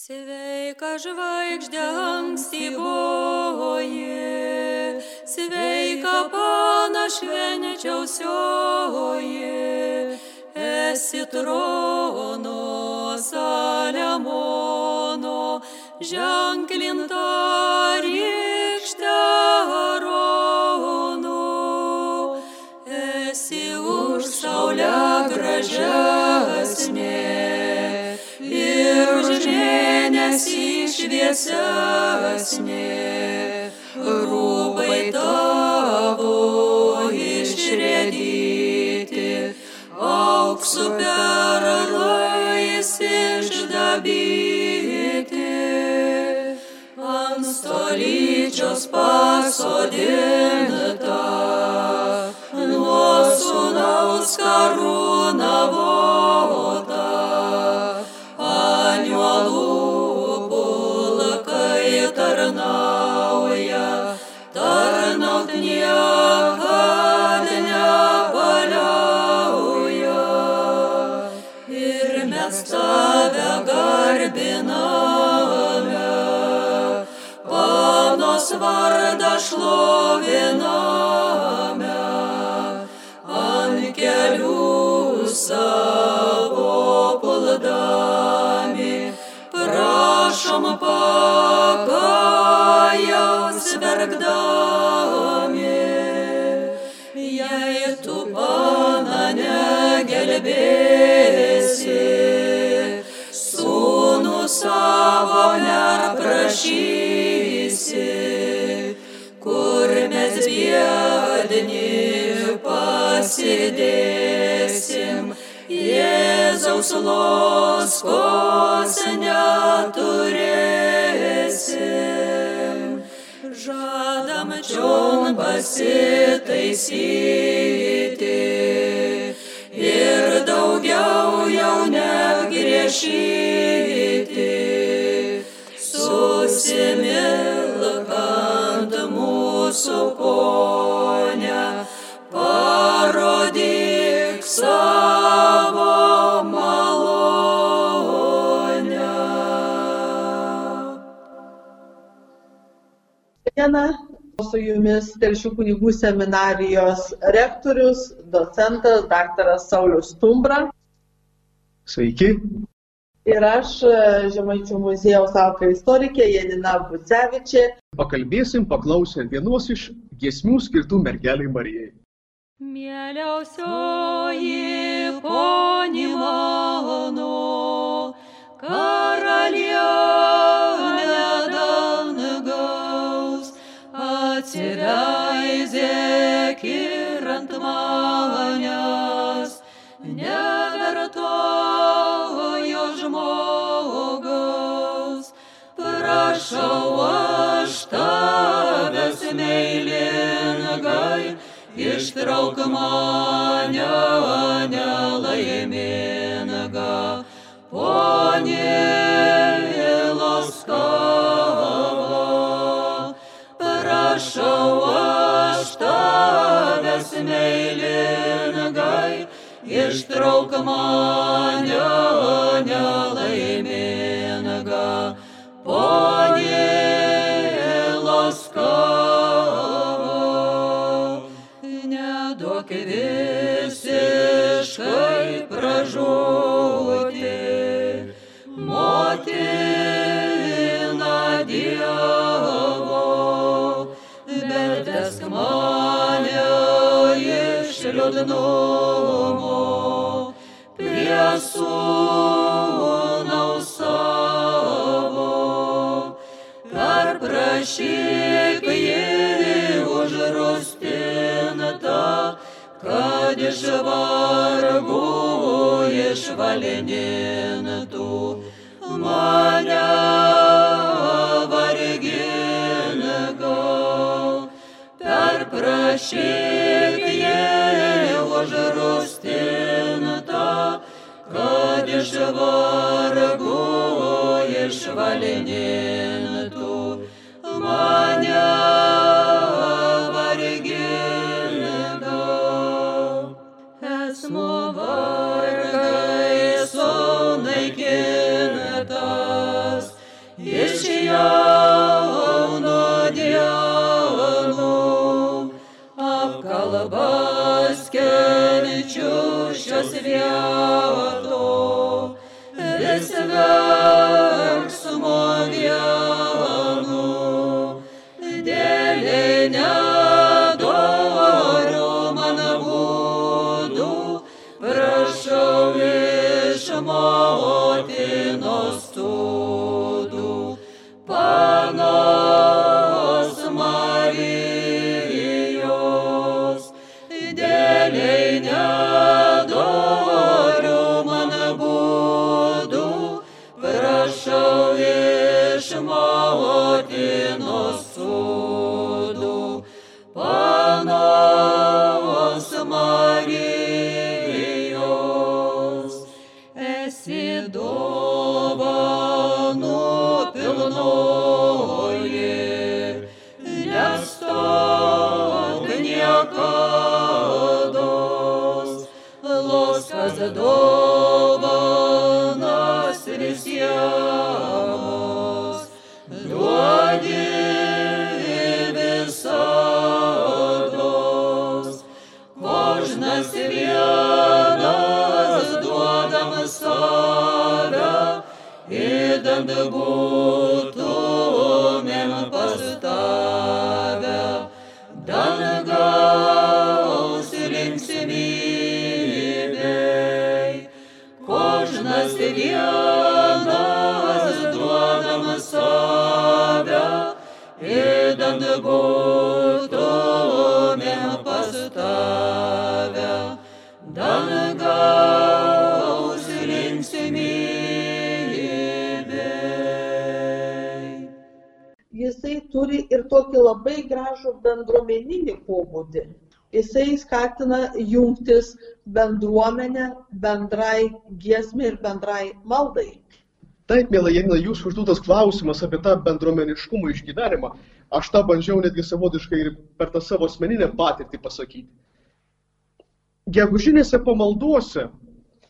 Sveika žvaigždė ankstyvoji, sveika pana švenčiausioji, esi trono Saliamono, ženklinta rykšte arono, esi už saulę gražesnė esi šviesesnė, rūbai tavo išrėdyti, auksų perlais išdabyti, ant stolyčios pasodinta, nuo sunaus karūnavota, vardą šloviname, ant kelių savo puldami, prašom pagalbos verkdami, pasidėsim. Jėzaus loskos neturėsim žadam čion pasitaisyti ir daugiau jau negriešyti. Susimilkant mūsų ponę, Su jumis Telšių kunigų seminarijos rektorius, docentas daktaras Saulis Stumbra. Sveiki. Ir aš, Žemaičių muziejaus auka istorikė Janina Bucevičė. Pakalbėsim paklausę vienos iš giesmių skirtų mergeliai Marijai. Mieliausioji poni mano, karalienė atsileizėk ir ant manęs, nevertojo žmogaus, prašau aš tavęs meilingai, ištrauk mane nelaimingą, ištrauk mane nelaimingą, ponė laskava. Neduok visiškai pražūti, motina Dievo, bet vesk mane iš liūdnumo prašyk jį užrustinta, kad iš vargų išvalinintų mane varginga. Per prašyk jį užrustinta, kad iš prašau iš motinos kožnas vienas duodam save, įdant būtumėm tokį labai gražų bendruomeninį pobūdį. Jisai skatina jungtis bendruomenę bendrai giesmė ir bendrai maldai. Taip, mėla Janina, jūsų užduotas klausimas apie tą bendruomeniškumo išgyvenimą. Aš tą bandžiau netgi savotiškai ir per tą savo asmeninę patirtį pasakyti. Gegužinėse pamalduose,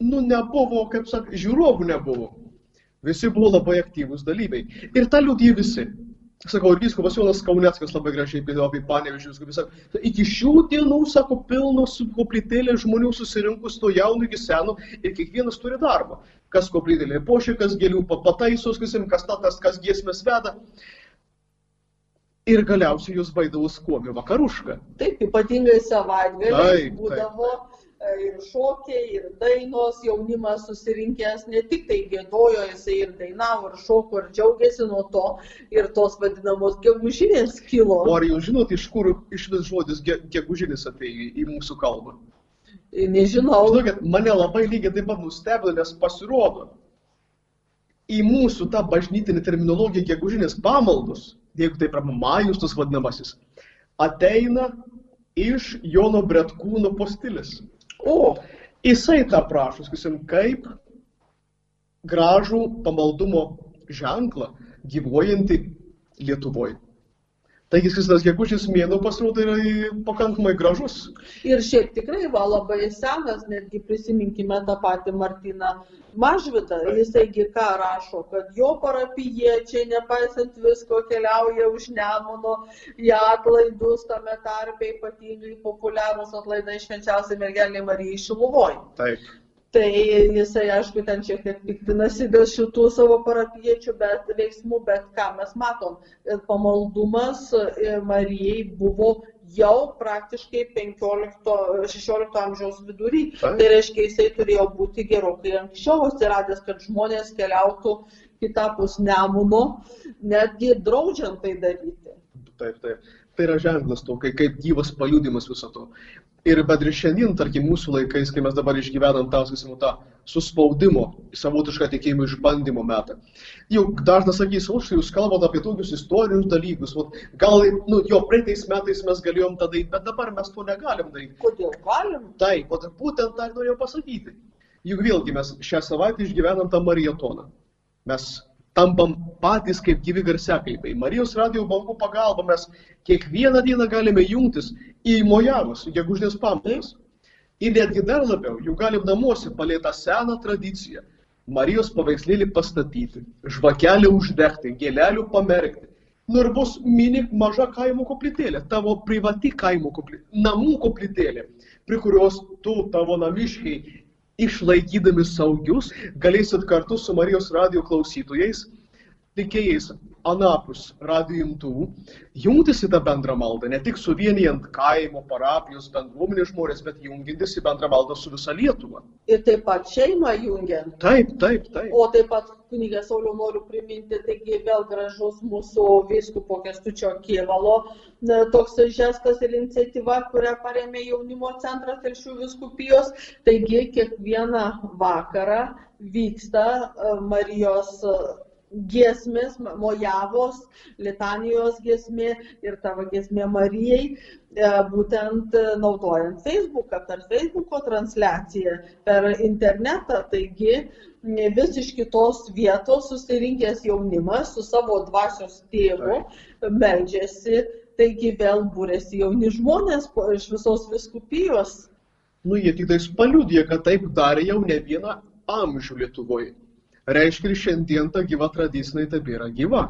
nu, nebuvo, kaip sak, žiūrovų nebuvo. Visi buvo labai aktyvūs dalyviai. Ir tą liūdį visi. Sakau, ir viskas Jonas Kauneckas labai gražiai apie apie panevižius, kaip jis sako, iki šių dienų, sako, pilnos koplytėlė žmonių susirinkus nuo jaunų iki senų ir kiekvienas turi darbą. Kas koplytėlė pošė, kas gėlių pa- pataisos, kas, kas tatas, kas giesmės veda. Ir galiausiai jūs baidavo skuomi vakarušką. Taip, ypatingai savaitgaliais Taip, būdavo e, ir šokiai, ir dainos, jaunimas susirinkęs ne tik tai gėdojo, jisai ir dainavo, ir šoko, ir džiaugėsi nuo to, ir tos vadinamos gegužinės kilo. O ar jūs žinot, iš kur iš vis žodis ge- gegužinis atėjo į mūsų kalbą? Nežinau, Žinokit, mane labai lygiai taip pat nustebino, nes pasirodo, į mūsų tą bažnytinę terminologiją gegužinės pamaldos, jeigu taip yra majus tas vadinamasis, ateina iš Jono Bretkūno postilės. O, Jisai tą prašo, sakysim, kaip gražų pamaldumo ženklą gyvuojantį Lietuvoje. Taigi, šis tas gegužės mėnuo pasirodo yra pakankamai gražus. ir šiaip tikrai va labai senas, netgi prisiminkime tą patį Martiną Mažvidą, jisaigi ką rašo, kad jo parapiečiai, nepaisant visko, keliauja už Nemuno į atlaidus, tame tarpe ypatingai populiarūs atlaidai švenčiausiai mergeliai Marijai Šiluvoj. Taip. Tai jisai, aišku, ten šiek tiek piktinasi dėl šitų savo parapiečių bet, veiksmų, bet ką mes matom, kad pamaldumas e, Marijai buvo jau praktiškai 15-16 amžiaus vidury. Tai reiškia, jisai turėjo būti gerokai anksčiau atsiradęs, kad žmonės keliautų kitapus Nemuno, netgi draudžiant tai daryti. Taip, taip. Tai yra ženklas to, kai, kaip gyvas paliūdimas viso to. Ir bet ir šiandien, tarkim, mūsų laikais, kai mes dabar išgyvenam tą, sakysim, tą suspaudimo, savotišką tikėjimo išbandymo metą. Jau dažnas sakys, o štai jūs kalbate apie tokius istorinius dalykus, vat, gal, nu, jo, praeitais metais mes galėjom tą daryti, bet dabar mes to negalim daryti. Kodėl galim? Taip, o būtent tą ir norėjau pasakyti. Juk vėlgi mes šią savaitę išgyvenam tą marietoną. Mes tampam patys kaip gyvi garsiakalbiai. Marijos radio bangų pagalba mes kiekvieną dieną galime jungtis į mojavus, gegužės pamaldas. Ir netgi dar labiau, jau galim namuose palėtą seną tradiciją, Marijos paveikslėlį pastatyti, žvakelį uždegti, gėlelių pamerkti. Nu ir bus mini maža kaimo koplytėlė, tavo privati kaimo koplytėlė, namų koplytėlė, prie kurios tu, tavo namiškiai, išlaikydami saugius, galėsit kartu su Marijos radio klausytojais, tikėjais anapus radijo imtuvų, jungtis į tą bendrą maldą, ne tik suvienijant kaimo, parapijos, bendruomenės žmonės, bet jungintis į bendrą maldą su visa Lietuva. Ir taip pat šeimą jungiant. Taip, taip, taip. O taip pat kunigas Sauliau noriu priminti, taigi vėl gražus mūsų vyskupo Kestučio Kievalo toks žestas ir iniciatyva, kurią paremė jaunimo centras Telšių viskupijos. Taigi kiekvieną vakarą vyksta e, Marijos giesmės, mojavos, litanijos giesmė ir tavo giesmė Marijai, e, būtent naudojant Facebooką, per Facebooko transliaciją, per internetą. Taigi vis iš kitos vietos susirinkęs jaunimas su savo dvasios tėvu meldžiasi, taigi vėl būrėsi jauni žmonės iš visos viskupijos. Nu, jie tik tais paliūdė, kad taip darė jau ne vieną amžių Lietuvoje reiškia ir šiandien ta gyva tradicinė tebėra gyva.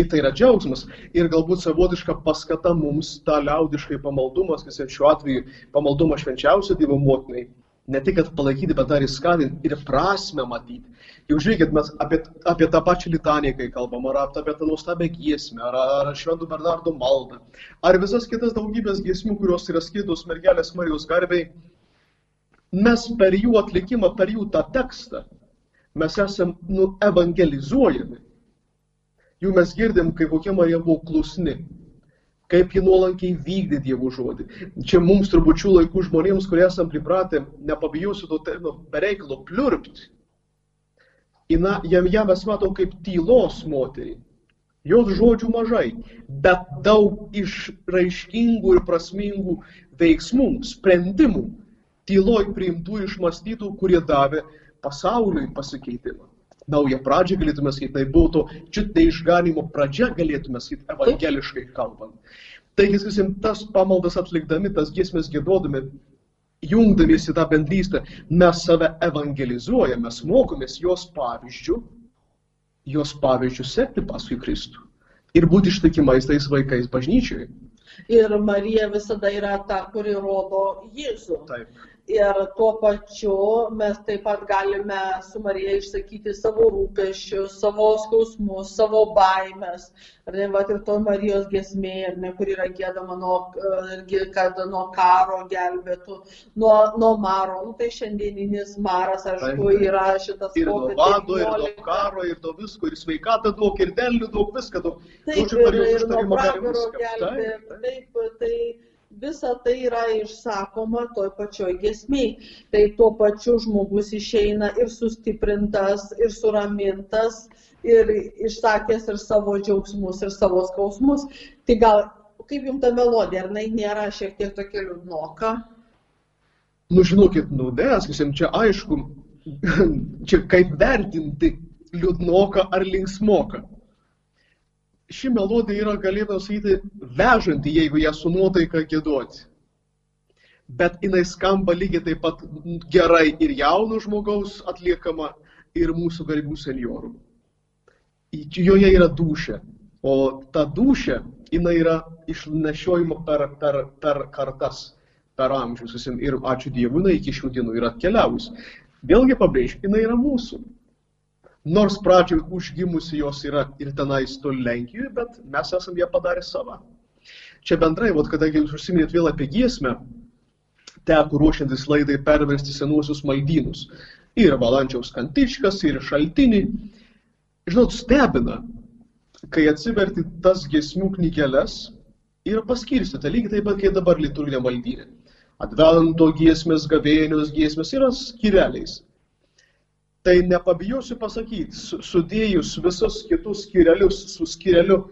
Ir tai yra džiaugsmas. Ir galbūt savotiška paskata mums tą liaudiškai pamaldumas, kas šiuo atveju pamaldumą švenčiausio Dievo motinai, ne tik, kad palaikyti, bet dar ir skatinti ir prasme matyti. Jau žiūrėkit, mes apie, apie tą pačią litaniją, kai kalbam, ar apie tą nuostabią giesmę, ar, ar Šventų Bernardo maldą, ar visas kitas daugybės giesmių, kurios yra skirtos mergelės Marijos garbiai, mes per jų atlikimą, per jų tą tekstą mes esam nu, evangelizuojami. Jų mes girdim, kaip kokia Marija buvo klusni, kaip ji nuolankiai vykdė Dievo žodį. Čia mums turbūt šių laikų žmonėms, kurie esam pripratę, nepabijosiu to termino, bereikalo pliurpti. Ina, jam ją mes matom kaip tylos moterį. Jos žodžių mažai, bet daug išraiškingų ir prasmingų veiksmų, sprendimų, tyloj priimtų išmastytų, kurie davė pasauliui pasikeitimą. Naują pradžią galėtume sakyti, tai būtų čiut išganimo pradžia, galėtume sakyti, evangeliškai kalbant. Taigi, sakysim, tas pamaldas atlikdami, tas giesmės gėdodami, jungdamiesi tą bendrystę, mes save evangelizuojame, mes mokomės jos pavyzdžių, jos pavyzdžių sekti paskui Kristų ir būti ištikimais tais vaikais bažnyčioje. Ir Marija visada yra ta, kuri rodo Jėzų. Taip ir tuo pačiu mes taip pat galime su Marija išsakyti savo rūpeščius, savo skausmus, savo baimės. Ar ne, va, ir to Marijos gesmė, ar ne, kur yra gėdama, nuo, irgi, kad nuo karo gelbėtų, nuo, nuo maro. Nu, tai šiandieninis maras, aišku, yra šitas ir nuo bado, ir nuo karo, ir nuo visko, ir sveikatą daug, ir derlių daug, viską daug. Taip, ir, ir nuo pragaro gelbė. Taip, taip, tai visa tai yra išsakoma toj pačioj gesmiai. Tai tuo pačiu žmogus išeina ir sustiprintas, ir suramintas, ir išsakęs ir savo džiaugsmus, ir savo skausmus. Tai gal, kaip jums ta melodija, ar jinai nėra šiek tiek tokia liūdnoka? Nu, žinokit, nu, nesakysim, čia aišku, čia kaip vertinti liūdnoką ar linksmoką ši melodija yra, galėtume sakyti, vežanti, jeigu ją su nuotaika gėduoti. Bet jinai skamba lygiai taip pat gerai ir jauno žmogaus atliekama, ir mūsų garbių seniorų. Joje yra dušė, o ta dušė, jinai yra išnešiojama per, per, per kartas, per amžius. Ir ačiū Dievui, jinai iki šių dienų yra atkeliavusi. Vėlgi pabrėžiu, jinai yra mūsų. Nors pradžioje užgimusi jos yra ir tenais tol Lenkijoje, bet mes esam ją padarę savo. Čia bendrai, vat, kadangi jūs užsiminėt vėl apie giesmę, teko ruošiantis laidai perversti senuosius maldynus. Ir valančiaus kantičkas, ir šaltinį. Žinot, stebina, kai atsiverti tas giesmių knygeles ir paskirstyti, lygiai taip pat, kaip dabar liturginė maldynė. Advento giesmės, gavėnios giesmės yra skireliais tai nepabijosiu pasakyti, sudėjus visus kitus skirelius su skireliu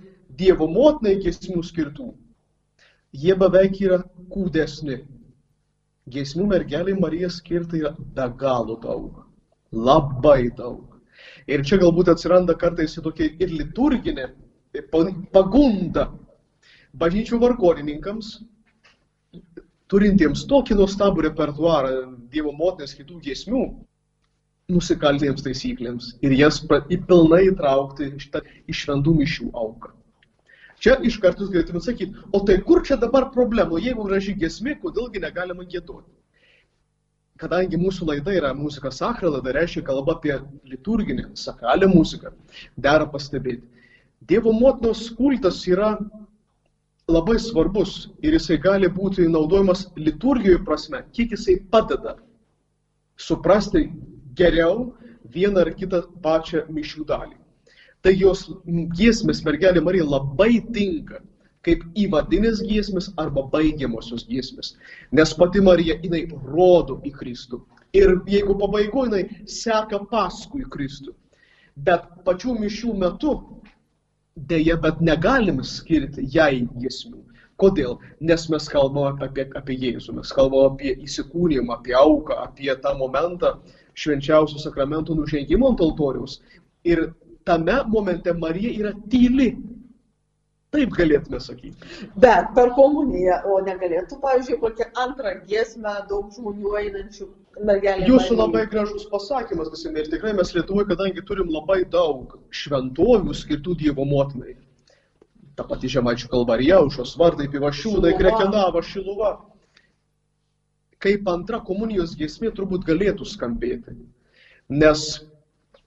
Dievo motinai giesmių skirtų, jie beveik yra kūdesni. Giesmių mergeliai Marija skirta yra be galo daug. Labai daug. Ir čia galbūt atsiranda kartais tokia ir liturginė pagunda bažnyčių vargonininkams, turintiems tokį nuostabų repertuarą Dievo motinės kitų giesmių, nusikaltėms taisyklėms ir jas pilnai įtraukti šitą išvendų mišių auką. Čia iš karto jūs galėtumėte sakyti, o tai kur čia dabar problema, jeigu graži gesmė, kodėlgi negalima gėdoti? Kadangi mūsų laida yra muzika sakra, laida reiškia kalba apie liturginę, sakralią muziką, dera pastebėti. Dievo motinos kultas yra labai svarbus ir jisai gali būti naudojamas liturgijoje prasme, kiek jisai padeda suprasti geriau vieną ar kitą pačią mišių dalį. Tai jos giesmės mergelė Marija labai tinka kaip įvadinės giesmės arba baigiamosios giesmės. Nes pati Marija, jinai rodo į Kristų. Ir jeigu pabaigoje jinai seka paskui Kristų. Bet pačių mišių metu dėja, bet negalim skirti jai giesmių. Kodėl? Nes mes kalbame apie, apie Jėzų, mes kalbame apie įsikūnymą, apie auką, apie tą momentą švenčiausio sakramento nužengimo ant altoriaus. Ir tame momente Marija yra tyli. Taip galėtume sakyti. Bet per komuniją, o negalėtų, pavyzdžiui, kokią antrą giesmę daug žmonių einančių mergelė. Jūsų labai gražus pasakymas, visi, ir tikrai mes Lietuvoje, kadangi turim labai daug šventovių skirtų Dievo motinai. Ta pati Žemaičių kalvarija, Aušos vardai, Pivašiūnai, Krekenava, Šiluva. Kaip antra komunijos giesmė turbūt galėtų skambėti. Nes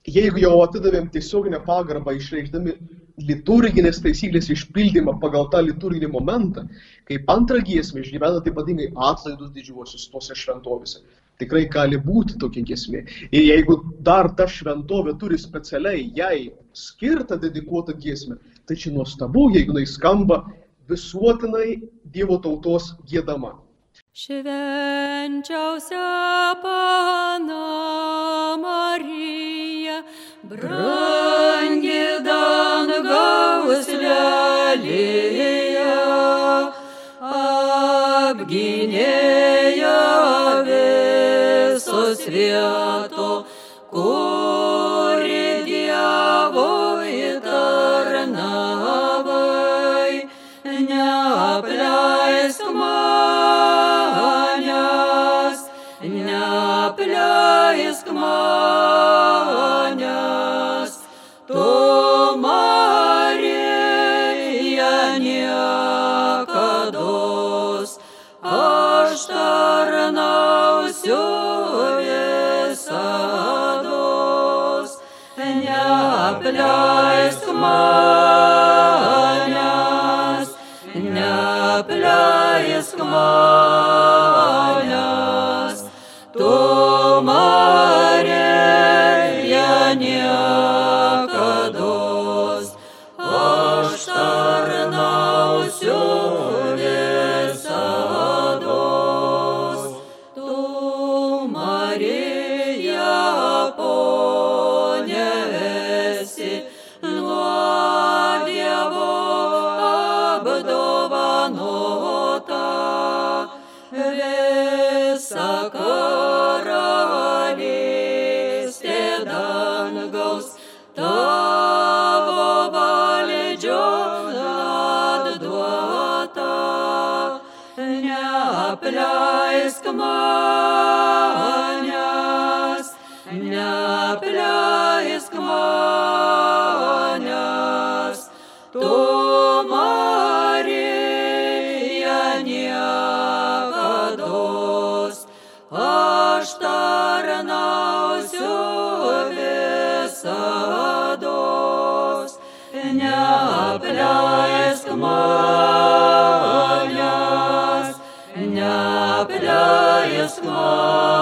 jeigu jau atidavėm tiesioginę pagarbą išreikšdami liturginės taisyklės išpildymą pagal tą liturginį momentą, kaip antrą giesmę išgyvenant ypatingai atlaidus didžiuosius tose šventovėse. Tikrai gali būti tokia giesmė. Ir jeigu dar ta šventovė turi specialiai jai skirtą dedikuotą giesmę, tai čia nuostabu, jeigu jinai skamba visuotinai Dievo tautos gėdama. Švenčiausia pana Marija, brangi dangaus neapleisk manęs,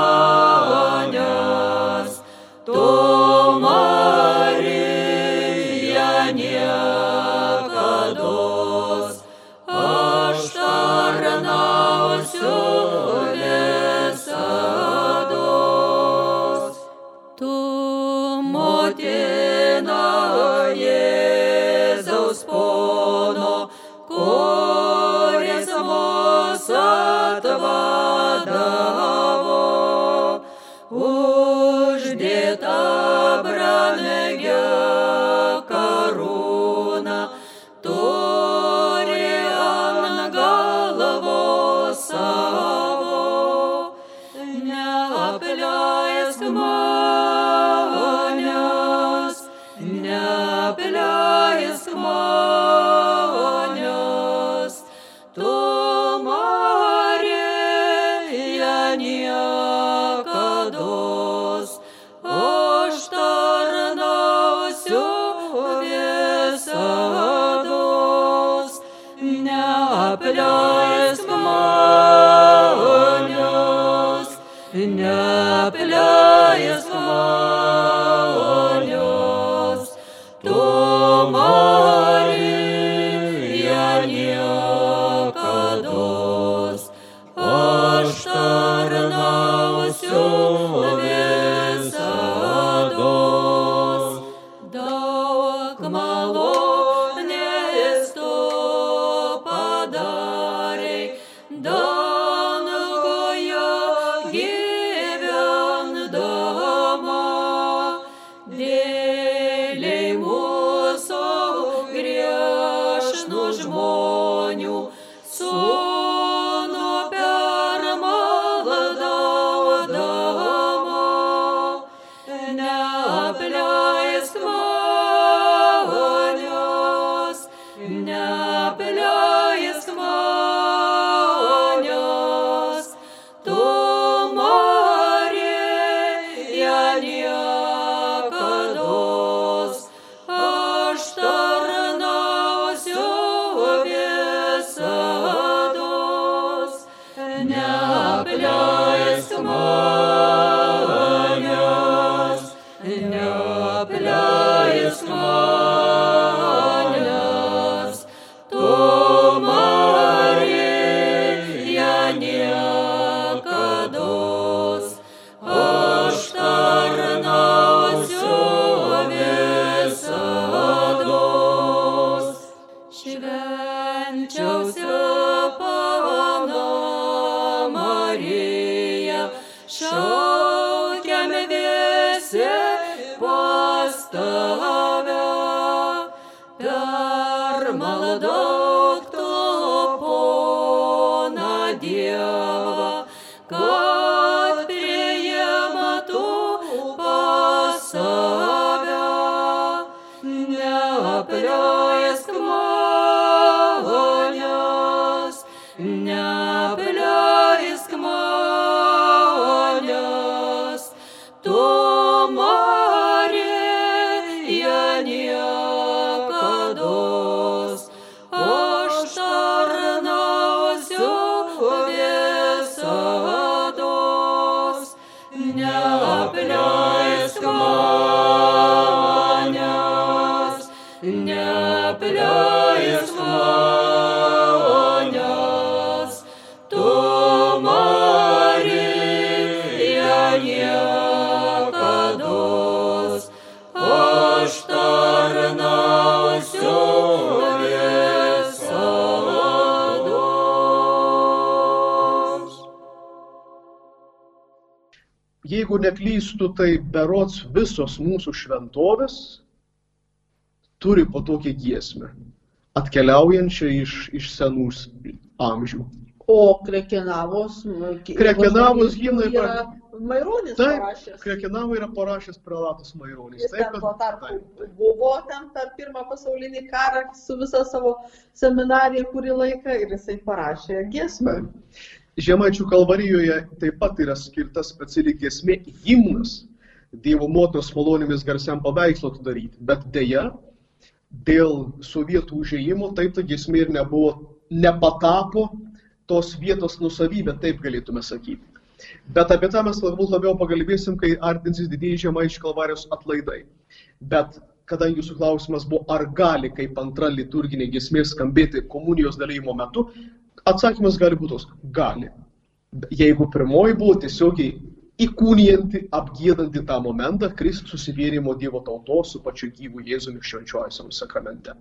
Jeigu neklystu, tai berots visos mūsų šventovės turi po tokią giesmę, atkeliaujančią iš, iš senų amžių. O Krekenavos. Krekenavos himnai yra Maironis Taip, parašęs. Krekenavą yra parašęs prelatas Maironis. Jis Taip, ten tuo kad- tarpu taip. buvo ten per pirmą pasaulinį karą su visa savo seminarija kurį laiką ir jisai parašė giesmę. Taip. Žemaičių kalvarijoje taip pat yra skirta speciali giesmė himnas Dievo motinos malonėmis garsiam paveikslo atidaryti. Bet dėja, dėl sovietų užėjimo taip ta giesmė ir nebuvo, nepatapo tos vietos nusavybė, taip galėtume sakyti. Bet apie tą mes galbūt labiau pakalbėsim, kai artinsis didieji žemaičių kalvarijos atlaidai. Bet kadangi jūsų klausimas buvo, ar gali kaip antra liturginė giesmė skambėti komunijos dalymo metu, atsakymas gali būti toks - gali. Jeigu pirmoji buvo tiesiogiai įkūnijanti, apgėdanti tą momentą Kristų susivienimo Dievo tautos su pačiu gyvu Jėzumi švenčiuosiam sakramente.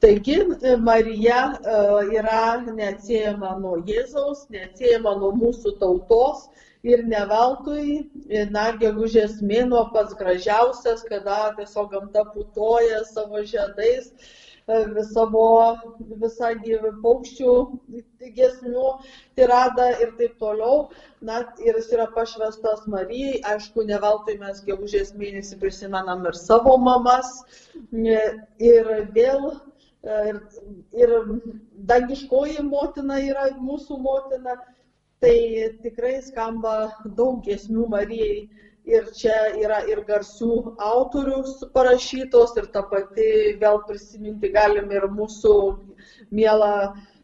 Taigi e, Marija e, yra neatsiejama nuo Jėzaus, neatsiejama nuo mūsų tautos ir ne veltui, e, na, gegužės mėnuo pats gražiausias, kada tiesiog gamta putoja savo žiedais, savo visą gyvą paukščių gesmių tiradą ir taip toliau. Na, ir jis yra pašvestas Marijai, aišku, ne veltui mes gegužės mėnesį prisimenam ir savo mamas. E, Ir vėl ir, ir dangiškoji motina yra mūsų motina, tai tikrai skamba daug giesmių Marijai. Ir čia yra ir garsių autorių parašytos, ir ta pati vėl prisiminti galim ir mūsų mielą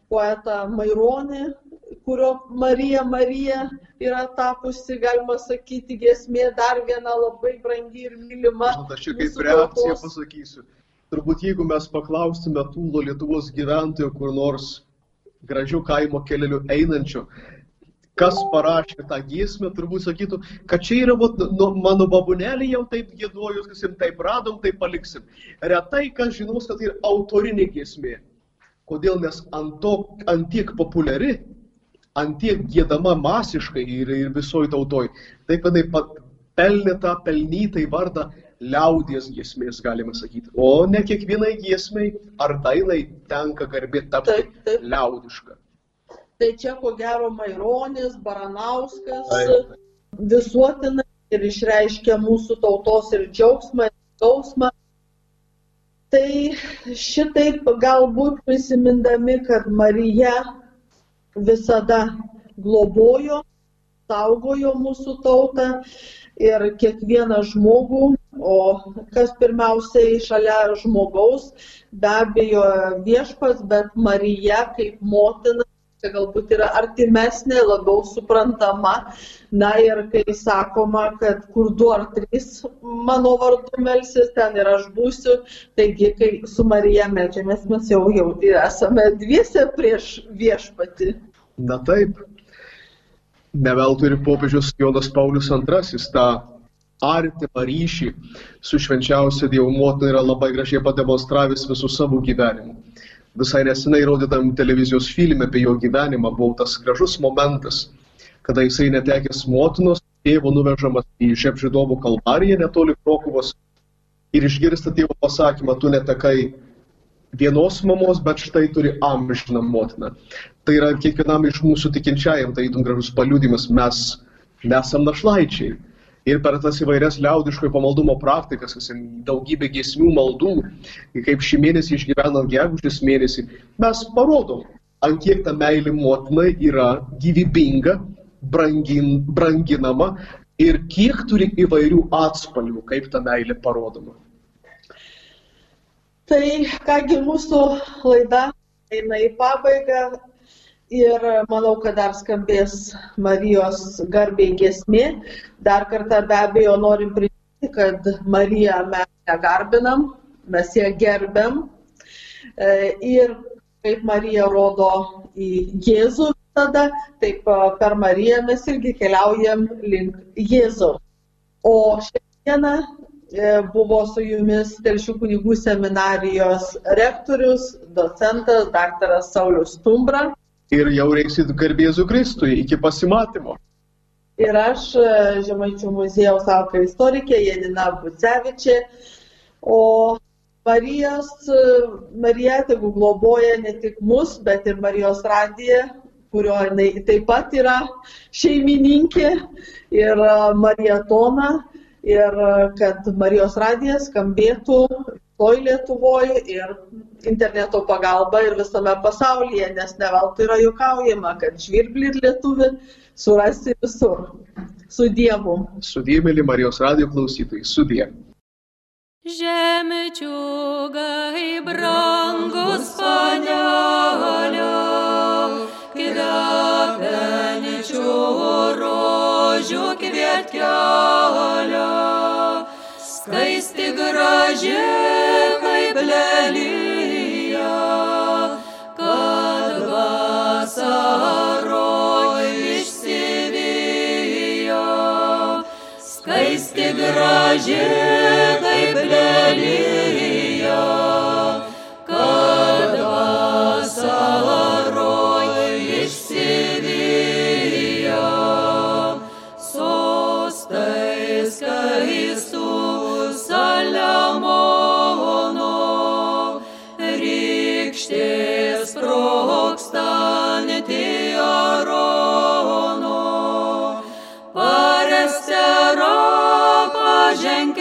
poetą Maironį, kurio Marija Marija yra tapusi, galima sakyti, giesmė dar viena labai brangi ir mylima. Žinot, aš čia kaip reakcija pasakysiu. turbūt jeigu mes paklaustume tų Lietuvos gyventojų kur nors gražių kaimo kelialių einančių, kas parašė tą giesmę, turbūt sakytų, kad čia yra vat, nu, mano babunelė jau taip gėduoju, sakysim, taip radom, taip paliksim. Retai kas žinos, kad tai yra autorinė giesmė. Kodėl? Nes ant, to, ant tiek populiari, ant tiek gėdama masiškai ir, ir visoji tautoj, taip jinai pelnė tą pelnytai vardą liaudies giesmės, galima sakyti. O ne kiekvienai giesmai ar dainai tenka garbė tapti taip, taip. liaudišką. Tai čia ko gero Maironis, Baranauskas Taip. visuotinai ir išreiškia mūsų tautos ir džiaugsmą, ir skausmą. Tai šitaip galbūt prisimindami, kad Marija visada globojo, saugojo mūsų tautą ir kiekvieną žmogų, o kas pirmiausiai šalia žmogaus, be abejo viešpas, bet Marija kaip motina čia galbūt yra artimesnė, labiau suprantama. Na ir kai sakoma, kad kur du ar trys mano vardu melsis, ten ir aš būsiu, taigi kai su Marija melžiamės, mes jau, jau esame dviese prieš viešpatį. Na taip. Neveltui ir popiežius Jonas Paulius II tą artimą ryšį su švenčiausia Dievo motina yra labai gražiai pademonstravęs visų savo gyvenimu visai nesenai rodytam televizijos filme apie jo gyvenimą buvo tas gražus momentas, kada jisai netekęs motinos, tėvo nuvežamas į Šepžidovo kalvariją netoli Krokuvos ir išgirsta tėvo pasakymą, tu netekai vienos mamos, bet štai turi amžiną motiną. Tai yra kiekvienam iš mūsų tikinčiajam, tai įtum gražus paliūdimas, mes nesam našlaičiai ir per tas įvairias liaudiškojo pamaldumo praktikas, daugybė giesmių maldų, kaip šį mėnesį išgyvenant gegužės mėnesį, mes parodom, ant kiek ta meilė motinai yra gyvybinga, brangin, branginama ir kiek turi įvairių atspalvių, kaip ta meilė parodoma. Tai kągi mūsų laida eina į pabaigą. Ir manau, kad dar skambės Marijos garbiai gesmė. Dar kartą be abejo norim priminti, kad Mariją mes negarbinam, mes ją gerbiam. E, ir kaip Marija rodo į Jėzų tada, taip per Mariją mes irgi keliaujam link Jėzų. O šiandieną e, buvo su jumis Telšių kunigų seminarijos rektorius, docentas, daktaras Saulis Stumbra ir jau reiksit garbėzų Kristui iki pasimatymo. Ir aš, e, Žemaičių muziejaus auklė istorikė Janina Bucevičė, o Marijos, e, Marija tegu globoja ne tik mus, bet ir Marijos radiją, kurio jinai taip pat yra šeimininkė ir e, Marijatona, ir kad Marijos radijas skambėtų toj Lietuvoje ir interneto pagalba ir visame pasaulyje, nes ne veltui yra juokaujama, kad žvirblį ir lietuvį surasti visur. Su Dievu. Su Dievu, mėly Marijos radio klausytojai, su Dievu. Žemčiugai brangus panelio, kvepeničių rožių kvietkelio, skaisti gražiai kaip lelyja, vasaroj išsivijo. Skaisti gražiai kaip lelyja, kad vasaroj išsivijo. Sostais skaistų Saliamono, rykštės sprokstanti Loja em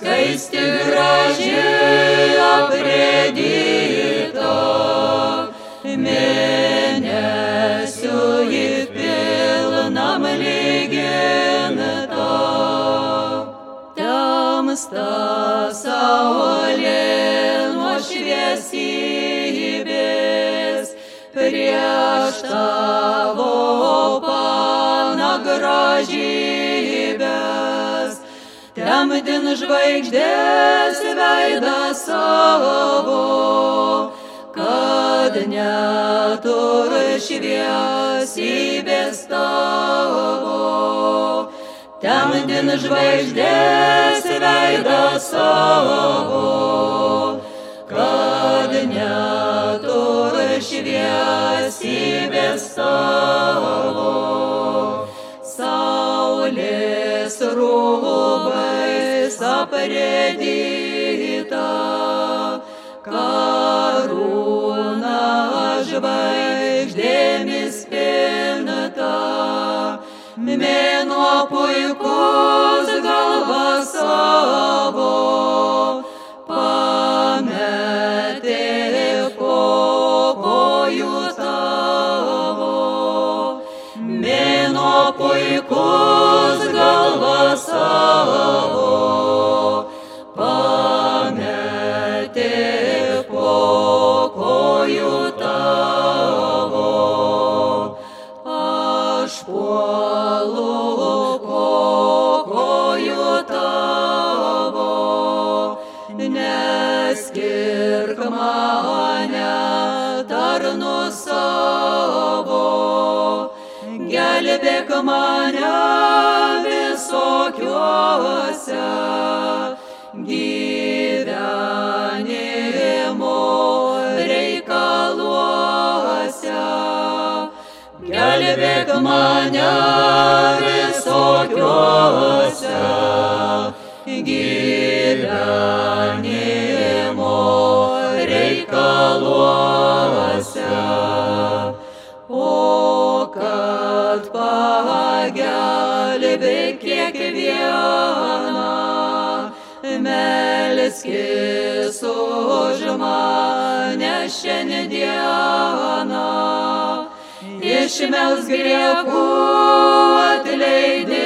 skaisti gražiai aprėdyta, mėnesių įpilnam lyginta. Tamsta saulė nuo šviesybės prieš tavo Temdin žvaigždės veidą savo, kad netur šviesybės tavo. Temdin žvaigždės veidą savo, kad netur šviesybės tavo. Rūbais aprėdyta, karūna žvaigždėmis pilnata. Mėnuo puikus galva savo, mane visokiuose gyvenimo reikaluose. Gelbėk mane melskis už mane šiandieną. Išmels griekų atleidimą,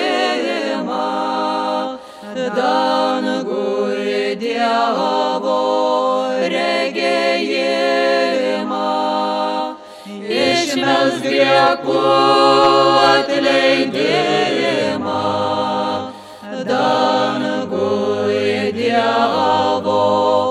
dangui Dievo regėjimą. Išmels griekų atleidimą, dangui. Yahweh.